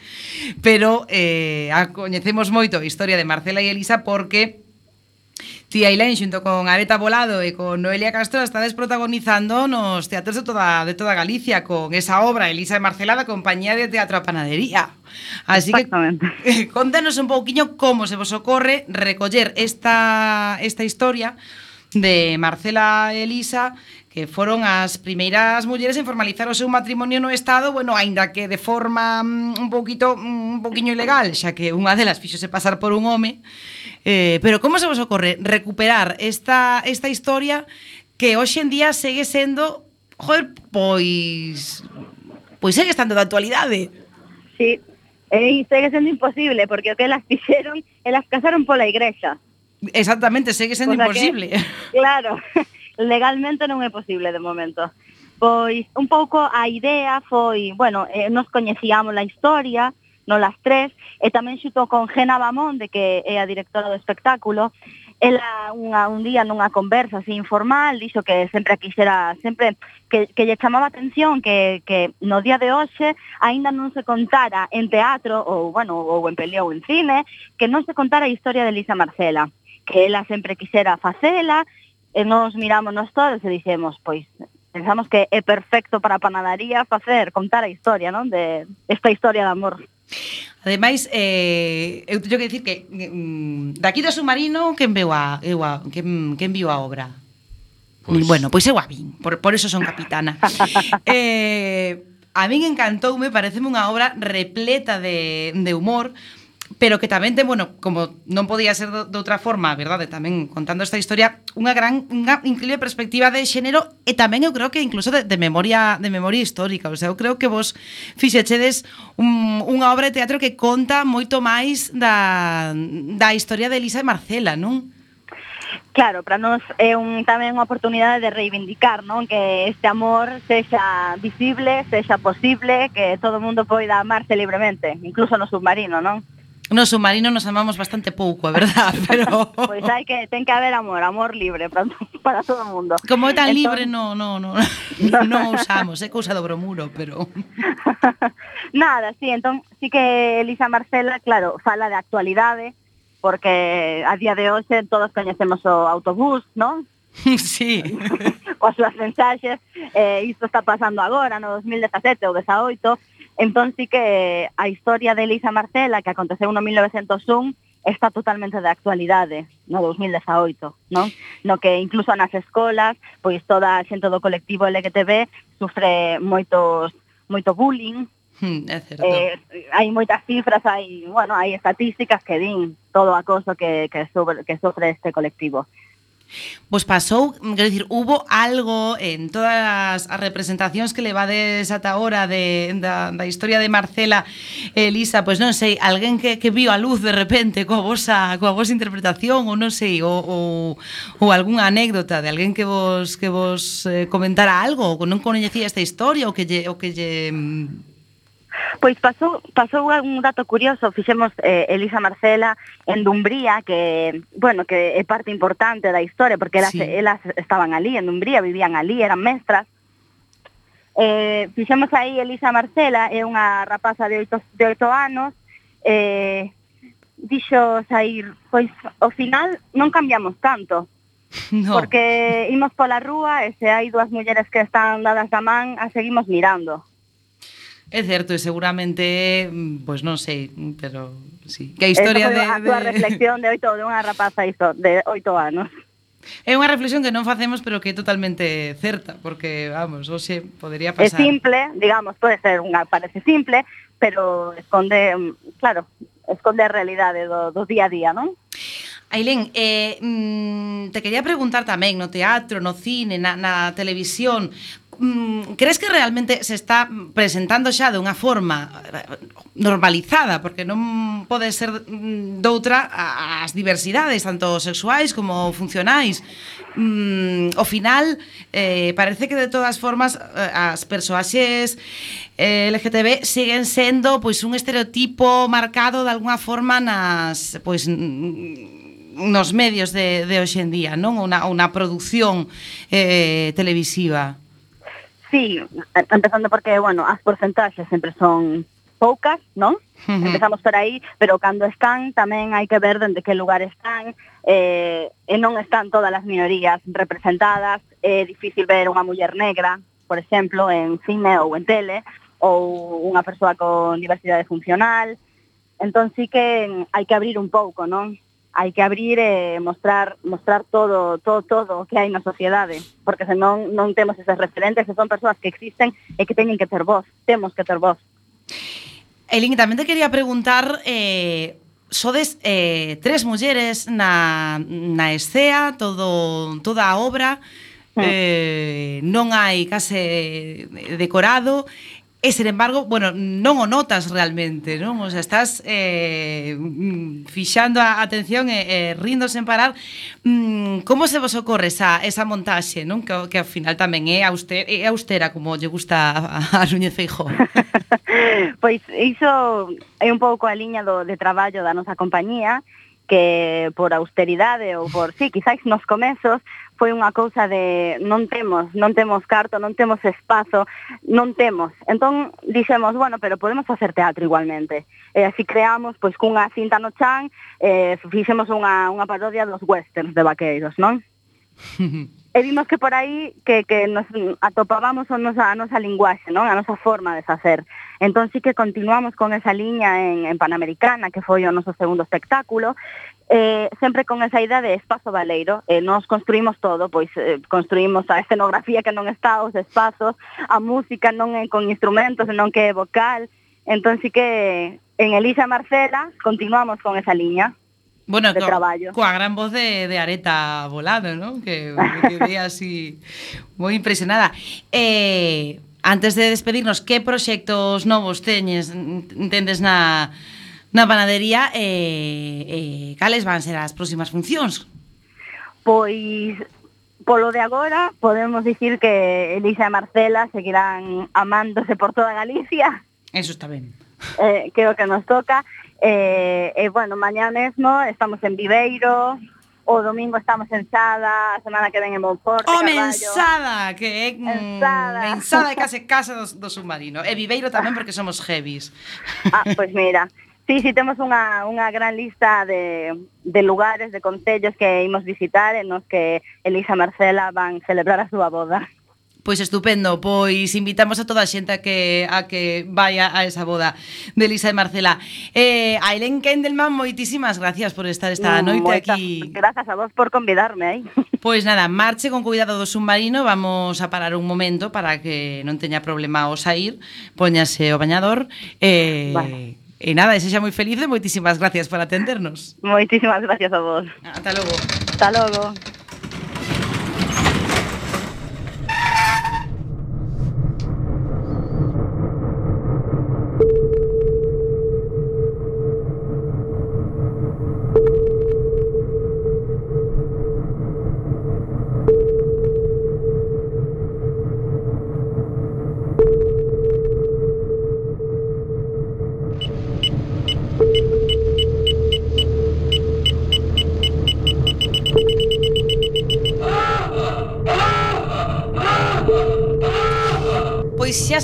pero eh, a coñecemos moito a historia de Marcela e Elisa porque Tía Ilén, xunto con Areta Volado e con Noelia Castro estades protagonizando nos teatros de toda, de toda Galicia con esa obra Elisa e Marcela da compañía de teatro a panadería. Así que contanos un pouquiño como se vos ocorre recoller esta, esta historia de Marcela e Elisa que foron as primeiras mulleres en formalizar o seu matrimonio no Estado, bueno, aínda que de forma mm, un poquito mm, un poquiño ilegal, xa que unha delas fixose pasar por un home. Eh, pero como se vos ocorre recuperar esta, esta historia que hoxe en día segue sendo, joder, pois pois segue estando de actualidade. Sí, eh, e segue sendo imposible, porque o que elas fixeron, elas casaron pola igrexa. Exactamente, segue sendo pois cosa imposible. Que, claro, legalmente non é posible de momento. Pois un pouco a idea foi, bueno, eh, nos coñecíamos a historia, non las tres, e tamén xuto con Gena Bamonde, que é a directora do espectáculo, ela unha, un día nunha conversa así informal dixo que sempre quixera sempre que, que lle chamaba atención que, que no día de hoxe aínda non se contara en teatro ou bueno ou en pelea ou en cine que non se contara a historia de Elisa Marcela que ela sempre quixera facela, e nos mirámonos todos e dixemos, pois, pensamos que é perfecto para a panadería facer, contar a historia, non? De esta historia de amor. Ademais, eh, eu teño que dicir que mm, daqui do submarino quen veu a, eu a quen, quen viu a obra? Pois... Bueno, pois eu a vin, por, por eso son capitana. eh, a min encantoume, pareceme unha obra repleta de, de humor, pero que tamén ten, bueno, como non podía ser de outra forma, verdade, tamén contando esta historia, unha gran unha increíble perspectiva de xénero e tamén eu creo que incluso de, de memoria de memoria histórica, o sea, eu creo que vos fixechedes un, unha obra de teatro que conta moito máis da, da historia de Elisa e Marcela, non? Claro, para nós é un, tamén unha oportunidade de reivindicar, non? Que este amor sexa visible, sexa posible, que todo o mundo poida amarse libremente, incluso no submarino, non? No submarino nos amamos bastante pouco, a verdad, pero Pois pues hai que ten que haber amor, amor libre para, para todo o mundo. Como é tan entón... libre, no, no, no, non usamos, é cousa do bromuro, pero Nada, sí, entón sí que Elisa Marcela, claro, fala de actualidade, porque a día de hoxe todos coñecemos o autobús, non? Sí. Coas súas mensaxes, eh, isto está pasando agora, no 2017 ou 18, Entón sí que a historia de Elisa Marcela que aconteceu no 1901 está totalmente de actualidade no 2018, non? No que incluso nas escolas, pois toda a xente do colectivo LGTB sufre moitos moito bullying, hmm, é certo. Eh, hai moitas cifras, hai, bueno, hai estatísticas que din todo o acoso que, que, sobre, que sofre este colectivo. Vos pasou, quero dicir, hubo algo en todas as representacións que levades ata ahora de, da, da historia de Marcela e Elisa, pois non sei, alguén que, que viu a luz de repente coa vosa, coa vosa interpretación ou non sei, ou, ou, ou algunha anécdota de alguén que vos que vos eh, comentara algo, ou non coñecía esta historia ou que lle, ou que lle mm, Pois pasou, pasou un dato curioso, fixemos eh, Elisa Marcela en Dumbría, que, bueno, que é parte importante da historia, porque elas, sí. elas estaban ali, en Dumbría, vivían ali, eran mestras, Eh, fixemos aí Elisa Marcela, é unha rapaza de 8, de 8 anos, eh, dixo sair, pois ao final non cambiamos tanto, no. porque imos pola rúa e se hai dúas mulleres que están dadas da man, a seguimos mirando. É certo, e seguramente, mm, pois non sei, pero sí. Que a historia de, a de... Reflexión de oito de unha rapaza iso, de oito anos. É unha reflexión que non facemos pero que é totalmente certa, porque vamos, hoxe podería pasar. É simple, digamos, pode ser unha parece simple, pero esconde, mm, claro, esconde a realidade do, do día a día, non? Ailén, eh, mm, te quería preguntar tamén no teatro, no cine, na, na televisión, mm, crees que realmente se está presentando xa dunha forma eh, normalizada, porque non pode ser mm, doutra as diversidades, tanto sexuais como funcionais. Mm, ao final, eh, parece que de todas formas eh, as persoaxes eh, LGTB siguen sendo pois un estereotipo marcado de algunha forma nas pois nos medios de, de hoxe en día, non? Unha, unha produción eh, televisiva. Sí, empezando porque, bueno, as porcentaxes sempre son poucas, non? Uh -huh. Empezamos por aí, pero cando están tamén hai que ver dende que lugar están eh, e non están todas as minorías representadas, é difícil ver unha muller negra, por exemplo, en cine ou en tele, ou unha persoa con diversidade funcional, entón sí que hai que abrir un pouco, non? hai que abrir e mostrar mostrar todo todo todo o que hai na sociedade, porque senón non temos esas referentes, que son persoas que existen e que teñen que ter voz, temos que ter voz. Elín, tamén te quería preguntar eh, sodes eh, tres mulleres na, na escea, todo, toda a obra, mm. eh, non hai case decorado E, sen embargo, bueno, non o notas realmente, non? O sea, estás eh, mm, fixando a atención e eh, rindo sen parar. Mm, como se vos ocorre esa, esa montaxe, non? Que, que ao final tamén é austera, é austera como lle gusta a, a Núñez Feijó. pois iso é un pouco a liña do, de traballo da nosa compañía, que por austeridade ou por, sí, quizáis nos comezos, foi unha cousa de non temos, non temos carto, non temos espazo, non temos. Entón dixemos, bueno, pero podemos facer teatro igualmente. E así creamos pois cunha cinta no chan, eh, fixemos unha, unha parodia dos westerns de vaqueiros, non? e vimos que por aí que, que nos atopábamos a nosa, a nosa linguaxe, non? a nosa forma de facer. Entón sí que continuamos con esa liña en, en Panamericana, que foi o noso segundo espectáculo, eh, sempre con esa idea de espazo valeiro, eh, nos construímos todo, pois eh, construímos a escenografía que non está, os espazos, a música non é con instrumentos, senón que é vocal, entón sí que en Elisa Marcela continuamos con esa liña. Bueno, de co, traballo. coa gran voz de, de Areta Volado, ¿no? Que me quedé así moi impresionada. Eh, Antes de despedirnos, que proxectos novos teñes, entendes na, na panadería e, e cales van ser as próximas funcións? Pois polo de agora podemos dicir que Elisa e Marcela seguirán amándose por toda Galicia. Eso está ben. Eh, creo que nos toca. Eh, eh, bueno, mañá mesmo estamos en Viveiro, o domingo estamos en Sada, a semana que ven en Monforte, oh, Home, Carballo. Mensada, que é mm, en mensada case casa do, do submarino. E Viveiro tamén porque somos heavies. Ah, pois pues mira, Sí, sí, temos unha, unha gran lista de, de lugares, de concellos que imos visitar en nos que Elisa Marcela van celebrar a súa boda. Pois estupendo, pois invitamos a toda a xente a que a que vaya a esa boda de Elisa e Marcela. Eh, a Helen Kendelman, moitísimas gracias por estar esta mm, noite Moita, aquí. Grazas a vos por convidarme aí. Eh? Pois nada, marche con cuidado do submarino, vamos a parar un momento para que non teña problema o sair, poñase o bañador eh vale. E nada, ese moi feliz e moitísimas gracias por atendernos. Moitísimas gracias a vos. Ata logo. Ata logo.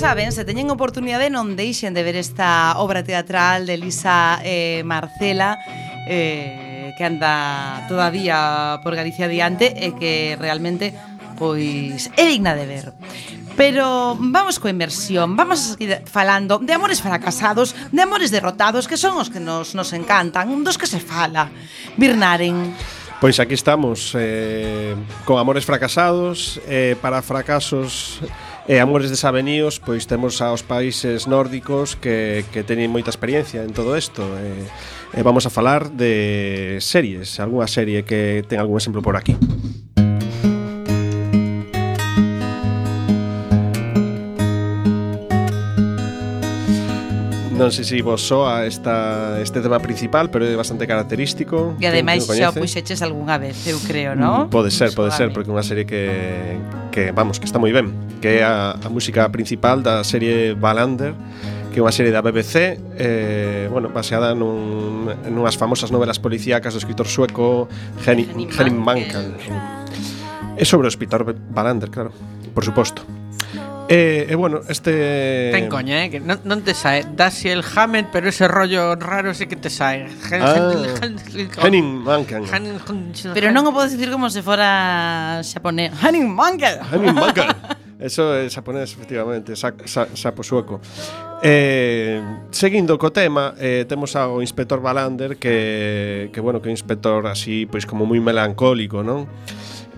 saben, se teñen oportunidade non deixen de ver esta obra teatral de Elisa eh, Marcela eh, que anda todavía por Galicia adiante e que realmente pois é digna de ver. Pero vamos coa inversión, vamos a seguir falando de amores fracasados, de amores derrotados, que son os que nos, nos encantan, dos que se fala. Birnaren. Pois aquí estamos, eh, con amores fracasados, eh, para fracasos E Amores desavenidos, pois temos aos países nórdicos que, que teñen moita experiencia en todo isto. E, e vamos a falar de series, algunha serie que ten algún exemplo por aquí. Non sei se vos soa esta, este tema principal, pero é bastante característico. E ademais xa o puxeches algunha vez, eu creo, non? Mm, pode ser, pode ser, porque é unha serie que, que, vamos, que está moi ben. Que é a, a música principal da serie Valander, que é unha serie da BBC eh, bueno, baseada nun, nunhas famosas novelas policíacas do escritor sueco Henning Mankell. É sobre o hospital Valander, claro, por suposto. E, eh, eh, bueno, este... Ten coña, eh? Que non, non te sae. Dasi el Hammett, pero ese rollo raro sí que te sae. Hen, ah, Henning Mankel. Pero non o podes dicir como se fora xaponés. Henning Mankel. Henning Mankel. Eso é xaponés, efectivamente, sapo sa, sueco. Eh, seguindo co tema, eh, temos ao inspector Balander que, que bueno, que é un inspector así, pois como moi melancólico, non?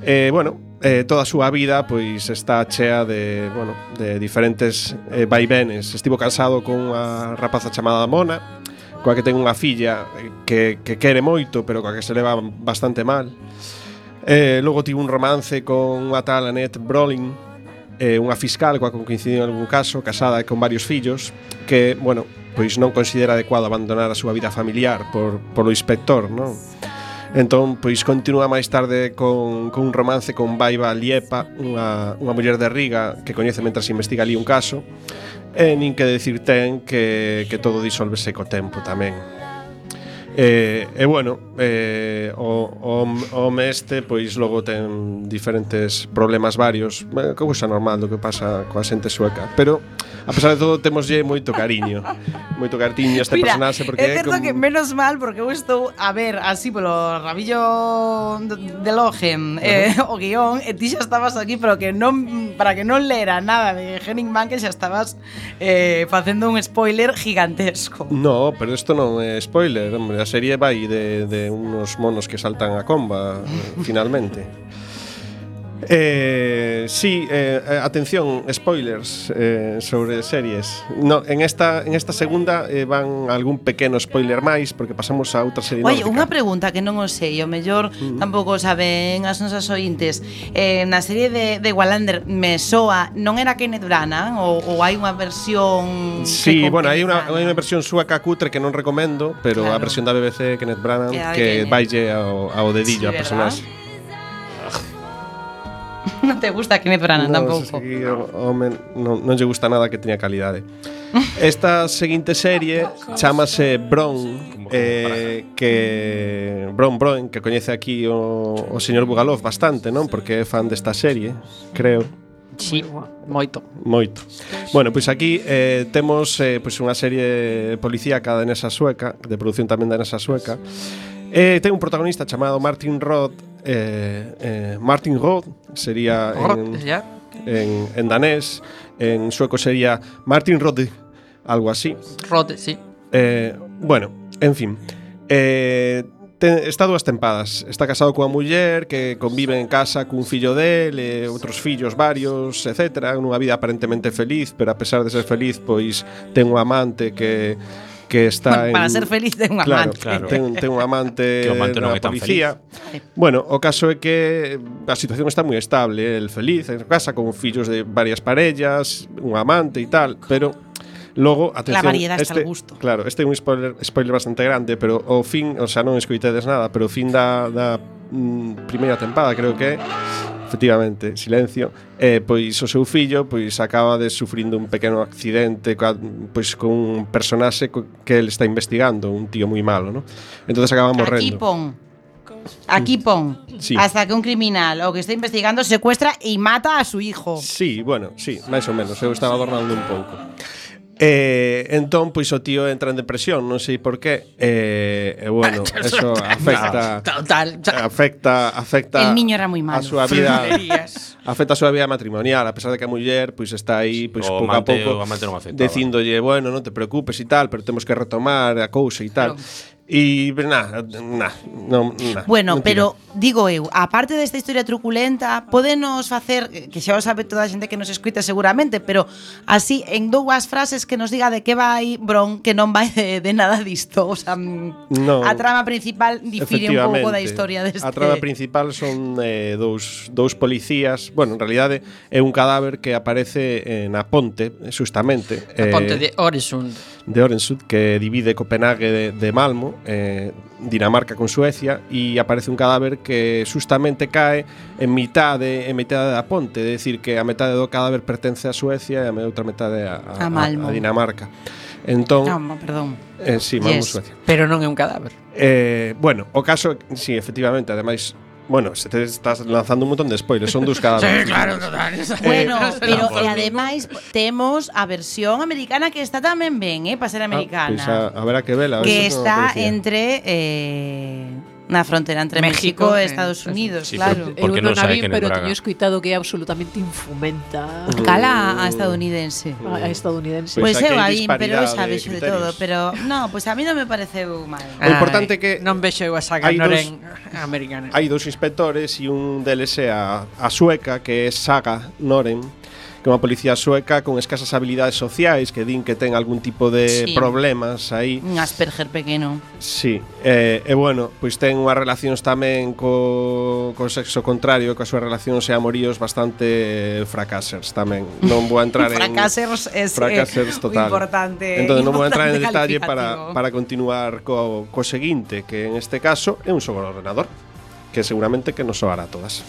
eh, bueno, eh, toda a súa vida pois está chea de, bueno, de diferentes eh, vaivenes. Estivo casado con unha rapaza chamada Mona, coa que ten unha filla eh, que, que quere moito, pero coa que se leva bastante mal. Eh, logo tivo un romance con unha tal Annette Brolin, eh, unha fiscal coa que coincidiu en algún caso, casada e con varios fillos, que, bueno, pois non considera adecuado abandonar a súa vida familiar por, por o inspector, non? Entón, pois continúa máis tarde con, con un romance con Baiba Liepa, unha, unha muller de Riga que coñece mentras investiga ali un caso, e nin que decir ten que, que todo disolvese co tempo tamén. E, e bueno, eh, o, o home este pois logo ten diferentes problemas varios, eh, cousa normal do que pasa coa xente sueca, pero a pesar de todo temoslle moito cariño, moito cariño a este Mira, personaxe porque é certo como... que menos mal porque eu estou a ver así polo rabillo de loge uh -huh. eh, o guión e ti xa estabas aquí pero que non para que non lera nada de Henning Mankell xa estabas eh, facendo un spoiler gigantesco. No, pero isto non é spoiler, hombre, serie vai de, de unos monos que saltan a comba eh, finalmente. Eh, sí, eh, eh, atención, spoilers eh, sobre series. No, en esta en esta segunda eh, van algún pequeno spoiler máis porque pasamos a outra serie Oye, unha pregunta que non o sei, o mellor mm. tampouco saben as nosas ointes. Eh, na serie de, de Wallander me soa, non era Kenneth Branagh ou, ou hai unha versión Sí, bueno, hai unha hai unha versión sueca cutre que non recomendo, pero claro. a versión da BBC Kenneth Branagh que, que vaille ao, ao dedillo sí, a personaxe. non te gusta Kenneth Branagh no, tampouco. Sí, home, non, non lle gusta nada que teña calidade. Esta seguinte serie chamase Bron eh, que Bron Bron que coñece aquí o, o señor Bugalov bastante, non? Porque é fan desta serie, creo. Sí, moito. Moito. Bueno, pois aquí eh, temos eh, pois unha serie policíaca da Nesa Sueca, de produción tamén da Nesa Sueca. Eh, ten un protagonista chamado Martin Roth Martin Roth sería en, Roth, ya. en, en danés En sueco sería Martin Roth Algo así Rode, sí. Eh, bueno, en fin eh, ten, Está dúas tempadas Está casado coa muller que convive en casa cun fillo del e outros fillos varios, etc. Nunha vida aparentemente feliz, pero a pesar de ser feliz, pois ten un amante que que está bueno, para en... ser feliz ten un claro, amante. Claro, ten, ten un amante, que o amante non é tan policía. Bueno, o caso é que a situación está moi estable, el feliz en casa con fillos de varias parellas, un amante e tal, pero Logo, atención, la este, al gusto. Claro, este é un spoiler, spoiler bastante grande, pero o fin, o sea, non escoitedes nada, pero o fin da, da mm, primeira tempada, creo que efectivamente, silencio, eh, pois o seu fillo pois acaba de sufrindo un pequeno accidente coa, pois con un personaxe que el está investigando, un tío moi malo, ¿no? Entonces acaba morrendo. Aquí pon. Aquí pon. Sí. Hasta que un criminal o que está investigando secuestra e mata a su hijo. Sí, bueno, sí, máis ou menos. Eu estaba adornando un pouco. Eh, entón, pois o tío entra en depresión, non sei por qué. Eh, eh, bueno, eso afecta Total, afecta afecta El niño era moi malo. A súa vida afecta a súa vida matrimonial, a pesar de que a muller pois está aí pois o pouco amante, a pouco o amante non afectaba. dicíndolle, bueno, non te preocupes e tal, pero temos que retomar a cousa e tal. E na, na, non, na Bueno, mentira. pero digo eu, aparte desta historia truculenta, podenos facer, eh, que xa o sabe toda a xente que nos escuita seguramente, pero así en dúas frases que nos diga de que vai Bron, que non vai de, de nada disto, o sea, mm, no, a trama principal difire un pouco da historia deste. A trama principal son eh, dous, dous policías, bueno, en realidade é un cadáver que aparece eh, na ponte, justamente. Na ponte eh, de Oresund de Orensud que divide Copenhague de, de Malmo, eh, Dinamarca con Suecia, e aparece un cadáver que justamente cae en mitad de, en mitad da ponte, é dicir que a metade do cadáver pertence a Suecia e a outra metade a, a, a, Malmo. a Dinamarca. Entón, ah, no, perdón. Eh, sí, Malmo, yes, Suecia. Pero non é un cadáver. Eh, bueno, o caso, sí, efectivamente, ademais Bueno, se te estás lanzando un montón de spoilers, son dos cada vez. Sí, claro, total. Eh, bueno, pero e ademais temos a versión americana que está tamén ben, eh, para ser ah, americana. Ah, pois a, a ver a que vela. Que está aparecía. entre eh, Na frontera entre México, México e Estados Unidos, sí, claro. Por, porque eu non sabe que pero teño escoitado que é absolutamente infumenta. Cala a estadounidense. A, a estadounidense. Pois pues eu aí, pero sabe de todo, pero no, pois pues a mí non me pareceu mal. O importante é que non vexo eu a saga Noren americana. Hai dous inspectores e un deles é a, a sueca que é Saga Noren que é unha policía sueca con escasas habilidades sociais que din que ten algún tipo de sí. problemas aí. Un Asperger pequeno. Sí, eh, e bueno, pois ten unhas relacións tamén co, co sexo contrario, coas súas relacións e amoríos bastante fracasers tamén. Non vou entrar en fracasers é fracasers total. importante. Entón non vou entrar en detalle para para continuar co co seguinte, que en este caso é un sobre ordenador, que seguramente que nos soará todas.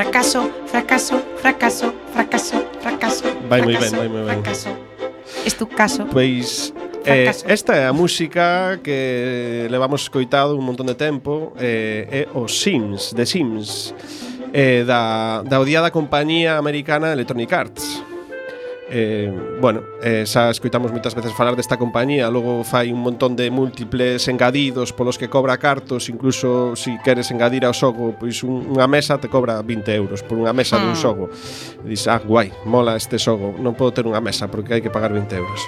fracaso, fracaso, fracaso, fracaso, fracaso. Vai moi ben, vai moi ben. Fracaso. Es tu caso. Pois Eh, esta é a música que levamos escoitado un montón de tempo eh, É o Sims, de Sims eh, da, da odiada compañía americana Electronic Arts Eh, bueno, eh, xa escoitamos moitas veces falar desta compañía, logo fai un montón de múltiples engadidos polos que cobra cartos, incluso se si queres engadir ao xogo, pois un, unha mesa te cobra 20 euros por unha mesa mm. dun ah. xogo. E dis, ah, guai, mola este xogo, non podo ter unha mesa porque hai que pagar 20 euros.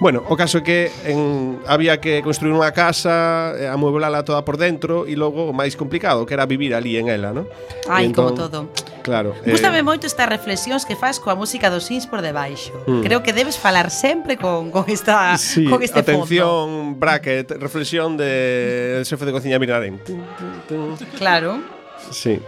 Bueno, o caso é que en, había que construir unha casa, eh, amueblala toda por dentro e logo o máis complicado, que era vivir ali en ela, non? Ai, entón, como todo Claro. Eh. Gústame eh... moito estas reflexións que faz coa música dos Sims por debaixo. Mm. Creo que debes falar sempre con, con esta sí, con este atención, fondo. bracket, reflexión de xefe de cociña Mirarén. Claro. Sí.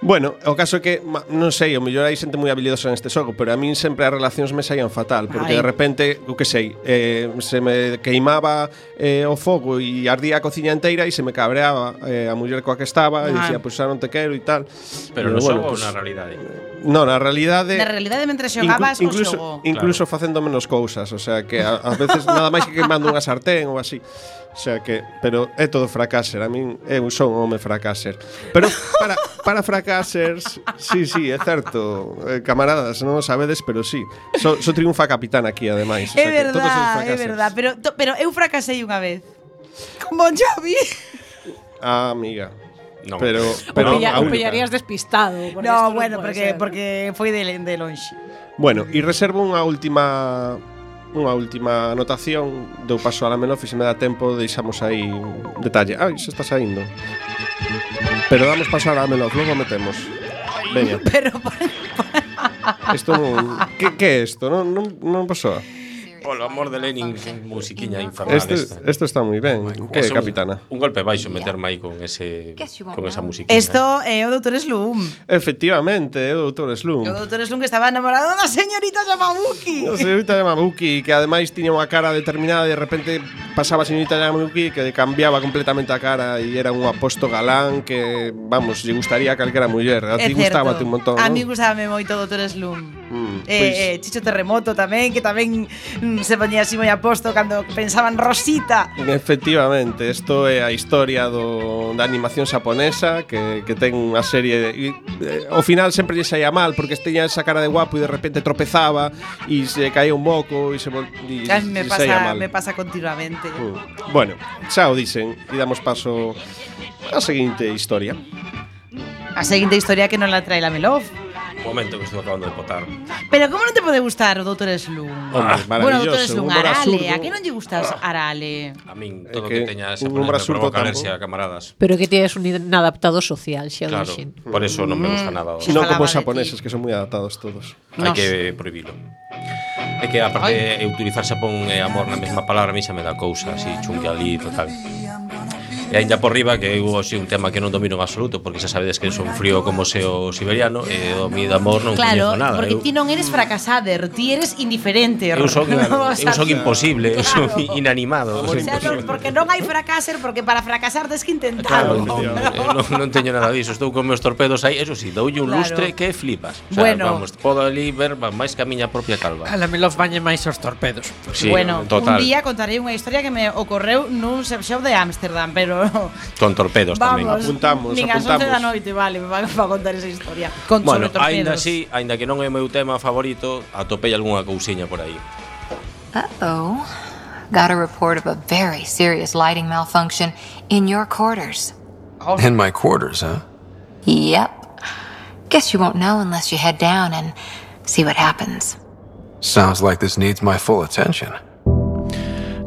Bueno, o caso é que, ma, non sei, o mellor hai xente moi habilidosa neste xogo, pero a min sempre as relacións me saían fatal, porque Ai. de repente, o que sei, eh, se me queimaba eh, o fogo e ardía a cociña enteira e se me cabreaba eh, a muller coa que estaba ah. e dicía, pois pues, xa non te quero e tal. Pero, non no bueno, xogo pues, na realidade? Eh, non, na realidade... Na realidade, mentre xogabas inclu incluso, o xogo. Incluso claro. facendo menos cousas, o sea, que a, a veces nada máis que queimando unha sartén ou así. O sea que, pero é todo fracaser, a min é un son home fracaser. Pero para, para fracasers. Sí, sí, é certo. Eh, camaradas, non o sabedes, pero sí. So, so triunfa capitán aquí, ademais. É o sea verdad, é verdad. Pero, to, pero eu fracasei unha vez. Como Xavi. Ah, amiga. No. Pero, pero o, pilla, o pillarías despistado. No, bueno, no porque, ser. porque foi de, de longe. Bueno, e reservo unha última unha última anotación, dou paso a la Menof e se me dá tempo deixamos aí un detalle. Ai, se está saindo. Pero damos paso a la Melot, luego metemos. Venga. Pero... Esto, ¿qué, ¿Qué es esto? No, no, no pasó. Polo amor de Lenin, musiquiña infernal este, esta. Esto está moi ben. Que, es capitana? Un, un golpe baixo meterme aí con ese con esa musiquiña. Esto é o Doutor Slum. Efectivamente, é o Doutor Slum. O Doutor Slum que estaba enamorado da señorita Yamabuki. A señorita Yamabuki, que ademais tiña unha cara determinada e de repente pasaba a señorita Yamabuki que cambiaba completamente a cara e era un aposto galán que, vamos, lle gustaría a calquera muller. A ti gustábate un montón. A mí gustábame moito o Doutor Slum. Mm, eh, pois... eh, eh, Chicho Terremoto tamén Que tamén mm, se ponía así moi aposto Cando pensaban Rosita. Efectivamente, isto é a historia do, Da animación xaponesa Que, que ten unha serie e, eh, Ao final sempre lle saía mal Porque teña esa cara de guapo e de repente tropezaba E se caía un moco E se e, Ay, me, pasa, mal. me pasa continuamente. Mm. Bueno, xa o dicen E damos paso á seguinte historia. A seguinte historia que non la trae la Melov momento que estou acabando de potar. Pero como non te pode gustar o Doutor Slum? Ah, bueno, Doutor Slum, Arale, a que non lle gustas ah. Arale? A min, eh, todo que, que teña esa problema provoca tampo. alerxia camaradas. Pero que tienes un inadaptado social, xa claro, xente. por eso non me gusta mm, nada. Si non como os japoneses, que son moi adaptados todos. Hai que prohibilo. É que aparte de utilizar xapón e eh, amor na mesma palabra, a mí xa me dá cousa, así, chunque ali, total. E aínda por riba que eu hoxe un tema que non domino en absoluto porque xa sabedes que son frío como se o siberiano e o mi de amor non claro, coñezo nada. Claro, porque eu, ti non eres fracasader, ti eres indiferente. Eu son, no, eu son imposible, claro. eu son inanimado. Como o sea, non, porque non hai fracaser, porque para fracasar tens que intentalo. Claro, eh, non, non teño nada disso, estou con meus torpedos aí, eso sí, doulle un claro. lustre que flipas. O sea, bueno. vamos, podo ali ver máis que a miña propia calva. A la me bañe máis os torpedos. Sí, bueno, total. un día contarei unha historia que me ocorreu nun sex shop de Ámsterdam, pero Con torpedos tamén. vamos, Apuntamos, nin as 11 apuntamos. da noite, vale, me van a contar esa historia. Con Bueno, sobre torpedos. aínda así, aínda que non é o meu tema favorito, atopei algunha cousiña por aí. Uh-oh. Got a report of a very serious lighting malfunction in your quarters. Oh. In my quarters, huh? Yep. Guess you won't know unless you head down and see what happens. Sounds like this needs my full attention.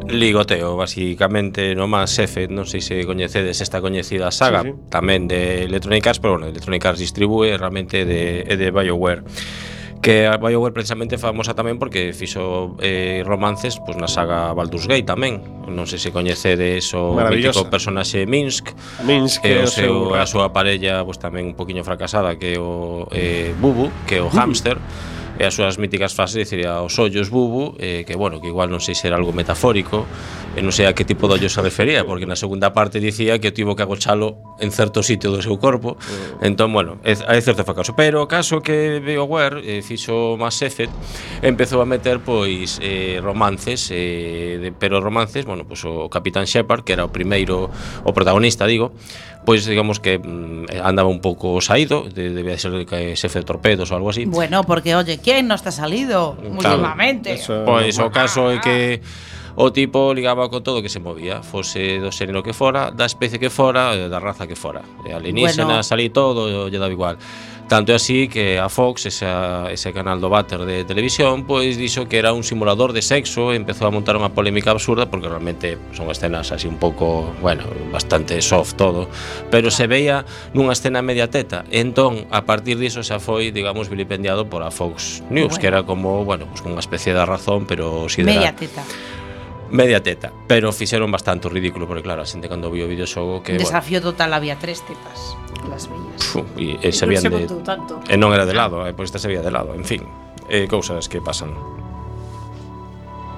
Ligoteo, basicamente, no máis F, non sei se coñecedes esta coñecida saga, sí, sí. tamén de Electronic Arts, pero bueno, Electronic Arts distribúe realmente de, é de BioWare que a BioWare precisamente famosa tamén porque fixo eh, romances pois na saga Baldur's Gate tamén. Non sei se coñece de eso o mítico personaxe Minsk. Minsk eh, o seu, a súa parella pois tamén un poquinho fracasada que o eh, Bubu, que o mm. hamster e as súas míticas frases diciría os ollos bubu, eh, que bueno, que igual non sei se era algo metafórico, e non sei a que tipo de ollos se refería, porque na segunda parte dicía que tivo que agochalo en certo sitio do seu corpo. Mm. Entón, bueno, é, é certo fracaso pero o caso que BioWare eh, fixo Mass Effect empezou a meter pois eh, romances, eh, de, pero romances, bueno, pois o Capitán Shepard, que era o primeiro o protagonista, digo, pois digamos que mm, andaba un pouco saído, de, debía ser que xefe de torpedos ou algo así. Bueno, porque oye, que quién no está salido claro, últimamente. Eso, pois o caso é que o tipo ligaba con todo que se movía, fose do xénero que fora, da especie que fora, eh, da raza que fora. Eh, e alienígenas, bueno, salí todo, lle daba igual. Tanto é así que a Fox, esa, ese canal do váter de televisión, pois dixo que era un simulador de sexo e empezou a montar unha polémica absurda porque realmente son escenas así un pouco, bueno, bastante soft todo, pero se veía nunha escena media teta. Entón, a partir diso xa foi, digamos, vilipendiado por a Fox News, bueno. que era como, bueno, pues, unha especie de razón, pero sideral. Media teta. Media teta, pero fixeron bastante ridículo porque claro, a xente cando viu o videoxogo que bueno, Desafío total había tres tetas. Las veías. fu, e, e se vían de tanto. e non era de lado, eh, pois esta se veía de lado, en fin, eh, cousas que pasan.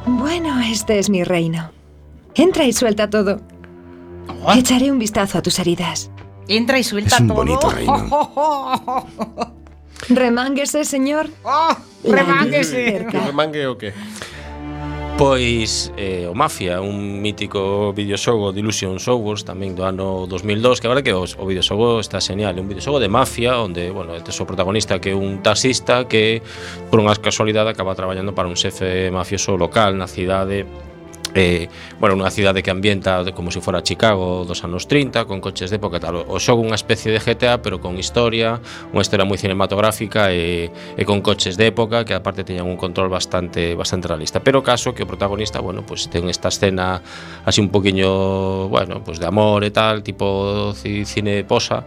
Bueno, este es mi reino. Entra y suelta todo. Echaré un vistazo a tus heridas. Entra y suelta Es un todo. bonito reino. Remánguese, señor. ¡Oh! ¡Remánguese! luz cerca. Que remangue o que? Pois eh, o Mafia, un mítico videoxogo de Illusion Softworks tamén do ano 2002 que agora que o, o videoxogo está señal, un videoxogo de Mafia onde, bueno, este o protagonista que é un taxista que por unha casualidade acaba traballando para un xefe mafioso local na cidade eh, bueno, unha cidade que ambienta como se si fora Chicago dos anos 30 con coches de época tal, o xogo unha especie de GTA pero con historia, unha historia moi cinematográfica e, e con coches de época que aparte teñan un control bastante bastante realista, pero caso que o protagonista bueno, pues ten esta escena así un poquinho, bueno, pues de amor e tal, tipo cine posa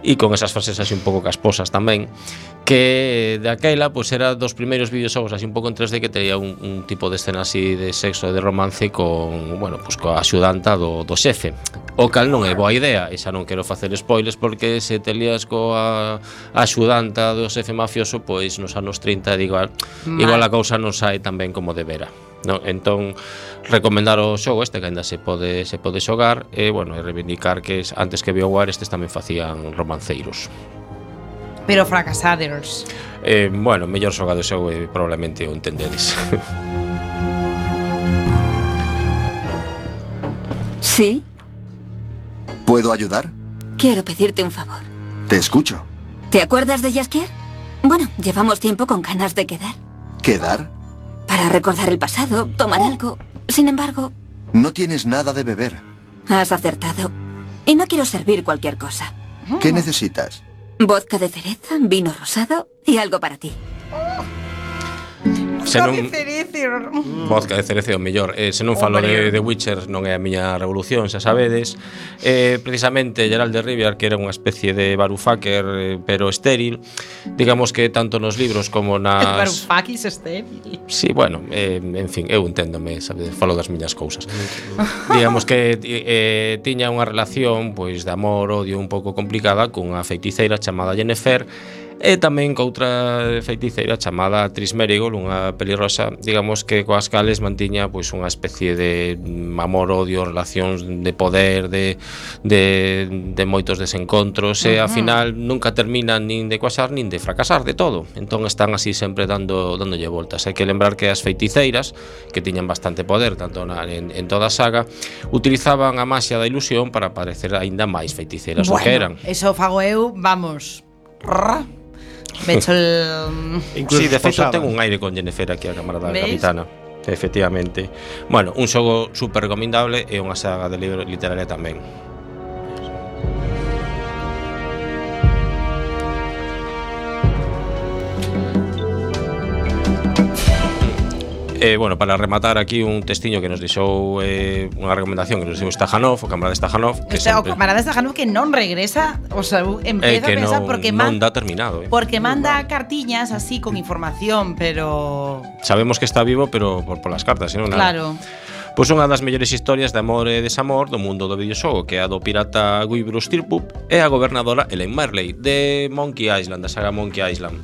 e con esas frases así un pouco casposas tamén que daquela pois era dos primeiros videoxogos así un pouco en 3D que tería un, un tipo de escena así de sexo e de romance con, bueno, pois coa axudanta do, do xefe. O cal non é boa idea, e xa non quero facer spoilers porque se te lías coa axudanta do xefe mafioso, pois nos anos 30 digo, igual a cousa non sai tan ben como debera. No, entón recomendar o xogo este que aínda se pode se pode xogar e bueno, e reivindicar que antes que BioWare estes tamén facían romanceiros. Pero fracasaders. Eh, bueno, mellor xogado xogo e probablemente o entendedes. ¿Sí? ¿Puedo ayudar? Quiero pedirte un favor. Te escucho. ¿Te acuerdas de Jaskier? Bueno, llevamos tiempo con ganas de quedar. ¿Quedar? Para recordar el pasado, tomar algo. Sin embargo, No tienes nada de beber. has acertado. Y no quiero servir cualquier cosa. ¿Qué necesitas? Vodka de cereza, vino rosado y algo para ti. se non mm. vodka de o mellor. Eh, se non falo de, de Witcher, non é a miña revolución, xa sabedes. Eh, precisamente Gerald de Rivia que era unha especie de barufaker, eh, pero estéril, digamos que tanto nos libros como nas Barufakis estéril. Sí, bueno, eh, en fin, eu enténdome, sabedes, falo das miñas cousas. digamos que eh, tiña unha relación pois de amor, odio un pouco complicada cunha feiticeira chamada Jennifer e tamén coutra feiticeira chamada Trismerigol, unha pelirrosa, digamos que coas cales mantiña pois unha especie de amor, odio, relacións de poder, de, de, de moitos desencontros, e ao final nunca terminan nin de coasar nin de fracasar de todo. Entón están así sempre dando dándolle voltas. Hai que lembrar que as feiticeiras, que tiñan bastante poder tanto na, en, en toda a saga, utilizaban a maxia da ilusión para parecer aínda máis feiticeiras bueno, o que eran. Eso fago eu, vamos. Rrr. Me echo el... Incluso sí, de feito ten un aire con Jennifer aquí a cámara da capitana. Efectivamente. Bueno, un xogo super recomendable e unha saga de libro literaria tamén Eh, bueno, para rematar aquí un testiño que nos deixou eh, unha recomendación que nos deixou Stajanov, o camarada Stajanov, que o, sempre... o camarada Stajanov que non regresa, o sea, empezo eh, que a pensar non, porque non man... da terminado, eh. Porque manda cartiñas así con información, pero Sabemos que está vivo, pero por, por las cartas, senón nada. Claro. Pois unha das mellores historias de amor e desamor do mundo do videoxogo que é a do pirata Guybrush Threepwood e a gobernadora Elaine Marley de Monkey Island, da saga Monkey Island.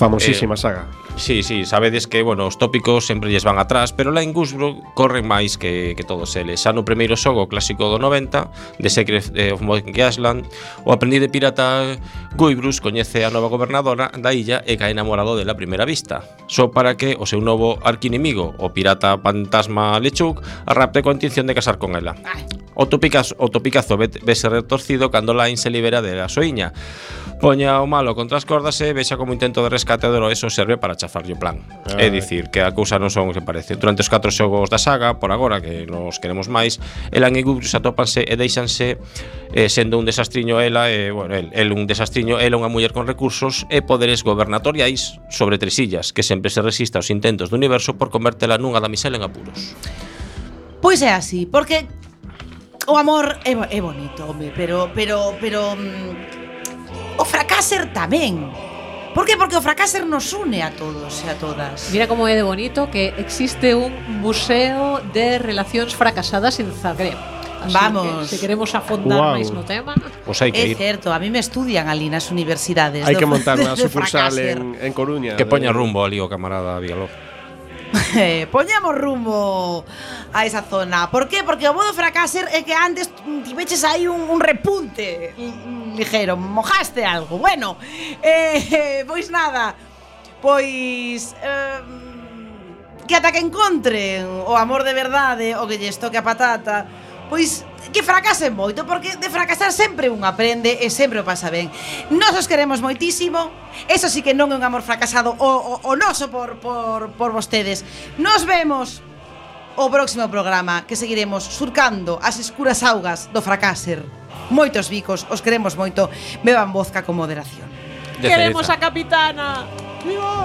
Famosísima eh, saga. Sí, sí, sabedes que, bueno, os tópicos sempre lles van atrás, pero lá en Gusbro corren máis que, que todos eles. Xa no primeiro xogo clásico do 90, de Secret eh, of Monkey Island, o aprendiz de pirata Guibrus coñece a nova gobernadora da illa e cae enamorado dela primeira vista, só para que o seu novo arquinimigo, o pirata fantasma Lechuk, a rapte coa intención de casar con ela. O topicazo, o topicazo vese retorcido cando Lain se libera de gasoiña. Poña o malo contra as cordas e vexa como intento de rescate do eso serve para chafarlle o plan. Ah, é dicir, que a cousa non son o que parece. Durante os catro xogos da saga, por agora que nos queremos máis, Elan e Gubrius atópanse e deixanse eh, sendo un desastriño ela, e, eh, bueno, el, el un desastriño, ela unha muller con recursos e poderes gobernatoriais sobre tres illas, que sempre se resiste aos intentos do universo por convertela nunha damisela en apuros. Pois é así, porque o amor é, é bonito, home, pero pero pero mm, o fracaser tamén. Por que? Porque o fracaser nos une a todos e a todas. Mira como é de bonito que existe un museo de relacións fracasadas en Zagreb. Así Vamos. Que, se queremos afondar Guau. máis no tema. Pois hai que É ir. certo, a mí me estudian ali nas universidades. Hai que montar unha sucursal en, en Coruña. Que poña rumbo ali o camarada Vigaló. Poñamos rumbo a esa zona. Por qué? Porque o modo fracaser é que antes ti veches aí un, un repunte ligero, mojaste algo. Bueno, eh, pois nada, pois... Eh, que ata que encontren o amor de verdade, o que lles toque a patata, pois que fracasen moito, porque de fracasar sempre un aprende e sempre o pasa ben. Nós os queremos moitísimo, eso sí que non é un amor fracasado o, o, o noso por, por, por vostedes. Nos vemos o próximo programa que seguiremos surcando as escuras augas do fracáser. Moitos bicos, os queremos moito, beban vozca con moderación. De queremos a capitana. Viva!